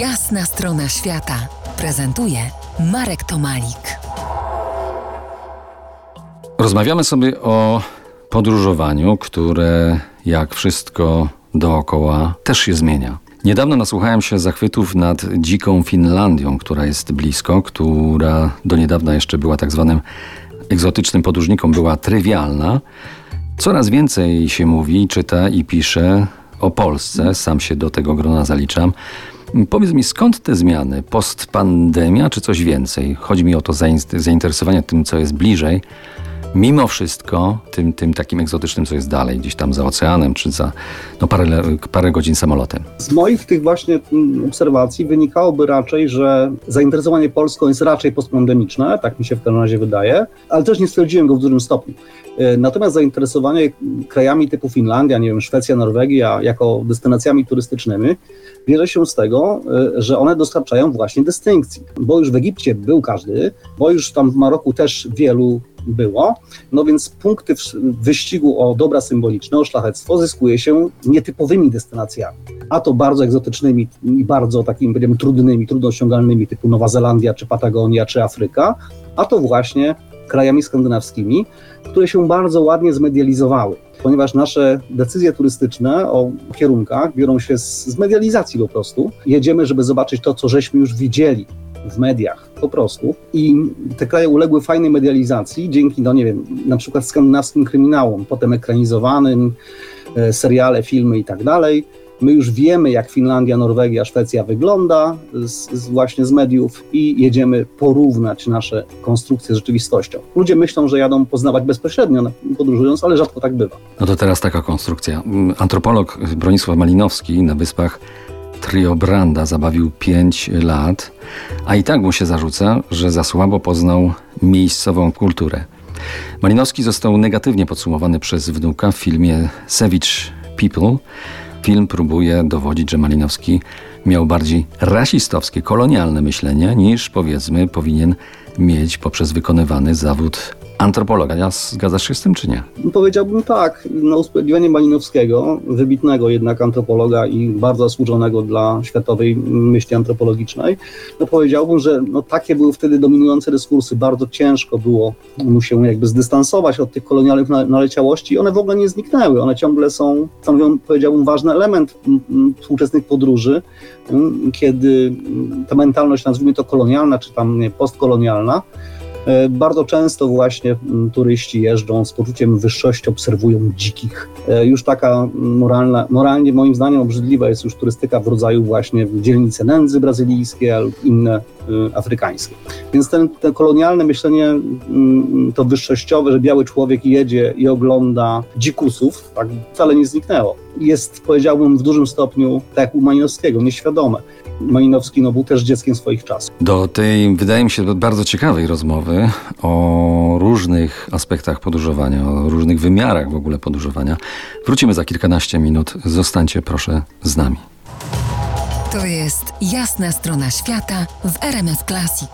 Jasna strona świata prezentuje Marek Tomalik. Rozmawiamy sobie o podróżowaniu, które jak wszystko dookoła też się zmienia. Niedawno nasłuchałem się zachwytów nad dziką Finlandią, która jest blisko, która do niedawna jeszcze była tak zwanym egzotycznym podróżnikom, była trywialna. Coraz więcej się mówi, czyta i pisze o Polsce, sam się do tego grona zaliczam. Powiedz mi, skąd te zmiany? Postpandemia czy coś więcej? Chodzi mi o to zainteresowanie tym, co jest bliżej, mimo wszystko tym, tym takim egzotycznym, co jest dalej, gdzieś tam za oceanem, czy za no, parę, parę godzin samolotem. Z moich tych właśnie mm, obserwacji wynikałoby raczej, że zainteresowanie Polską jest raczej postpandemiczne, tak mi się w każdym razie wydaje, ale też nie stwierdziłem go w dużym stopniu. E, natomiast zainteresowanie krajami typu Finlandia, nie wiem, Szwecja, Norwegia jako destynacjami turystycznymi bierze się z tego, e, że one dostarczają właśnie dystynkcji. Bo już w Egipcie był każdy, bo już tam w Maroku też wielu było. No więc punkty w wyścigu o dobra symboliczne, o szlachectwo zyskuje się nietypowymi destynacjami. A to bardzo egzotycznymi i bardzo takimi, będziemy trudnymi, trudno osiągalnymi, typu Nowa Zelandia, czy Patagonia, czy Afryka, a to właśnie krajami skandynawskimi, które się bardzo ładnie zmedializowały ponieważ nasze decyzje turystyczne o kierunkach biorą się z, z medializacji po prostu. Jedziemy, żeby zobaczyć to, co żeśmy już widzieli w mediach po prostu i te kraje uległy fajnej medializacji dzięki, no nie wiem, na przykład skandynawskim kryminałom, potem ekranizowanym, e, seriale, filmy i tak dalej My już wiemy, jak Finlandia, Norwegia, Szwecja wygląda z, z właśnie z mediów i jedziemy porównać nasze konstrukcje z rzeczywistością. Ludzie myślą, że jadą poznawać bezpośrednio podróżując, ale rzadko tak bywa. No to teraz taka konstrukcja. Antropolog Bronisław Malinowski na wyspach Trio Branda zabawił 5 lat, a i tak mu się zarzuca, że za słabo poznał miejscową kulturę. Malinowski został negatywnie podsumowany przez wnuka w filmie Savage People, Film próbuje dowodzić, że Malinowski miał bardziej rasistowskie, kolonialne myślenie niż powiedzmy powinien mieć poprzez wykonywany zawód antropologa. Ja zgadzasz się z tym, czy nie? Powiedziałbym tak. Na usprawiedliwienie Malinowskiego, wybitnego jednak antropologa i bardzo zasłużonego dla światowej myśli antropologicznej, no powiedziałbym, że no takie były wtedy dominujące dyskursy. Bardzo ciężko było mu się jakby zdystansować od tych kolonialnych naleciałości i one w ogóle nie zniknęły. One ciągle są, stanowią, powiedziałbym, ważny element współczesnych podróży, kiedy ta mentalność, nazwijmy to kolonialna, czy tam nie, postkolonialna, bardzo często właśnie turyści jeżdżą z poczuciem wyższości, obserwują dzikich. E, już taka moralna, moralnie moim zdaniem obrzydliwa jest już turystyka w rodzaju właśnie dzielnice nędzy brazylijskie lub inne y, afrykańskie. Więc ten, kolonialne myślenie, to wyższościowe, że biały człowiek jedzie i ogląda dzikusów, tak wcale nie zniknęło. Jest, powiedziałbym, w dużym stopniu, tak jak u Majnowskiego, nieświadome. Malinowski no, był też dzieckiem swoich czasów. Do tej, wydaje mi się, bardzo ciekawej rozmowy o różnych aspektach podróżowania, o różnych wymiarach w ogóle podróżowania. Wrócimy za kilkanaście minut. Zostańcie proszę z nami. To jest jasna strona świata w RMF Classic.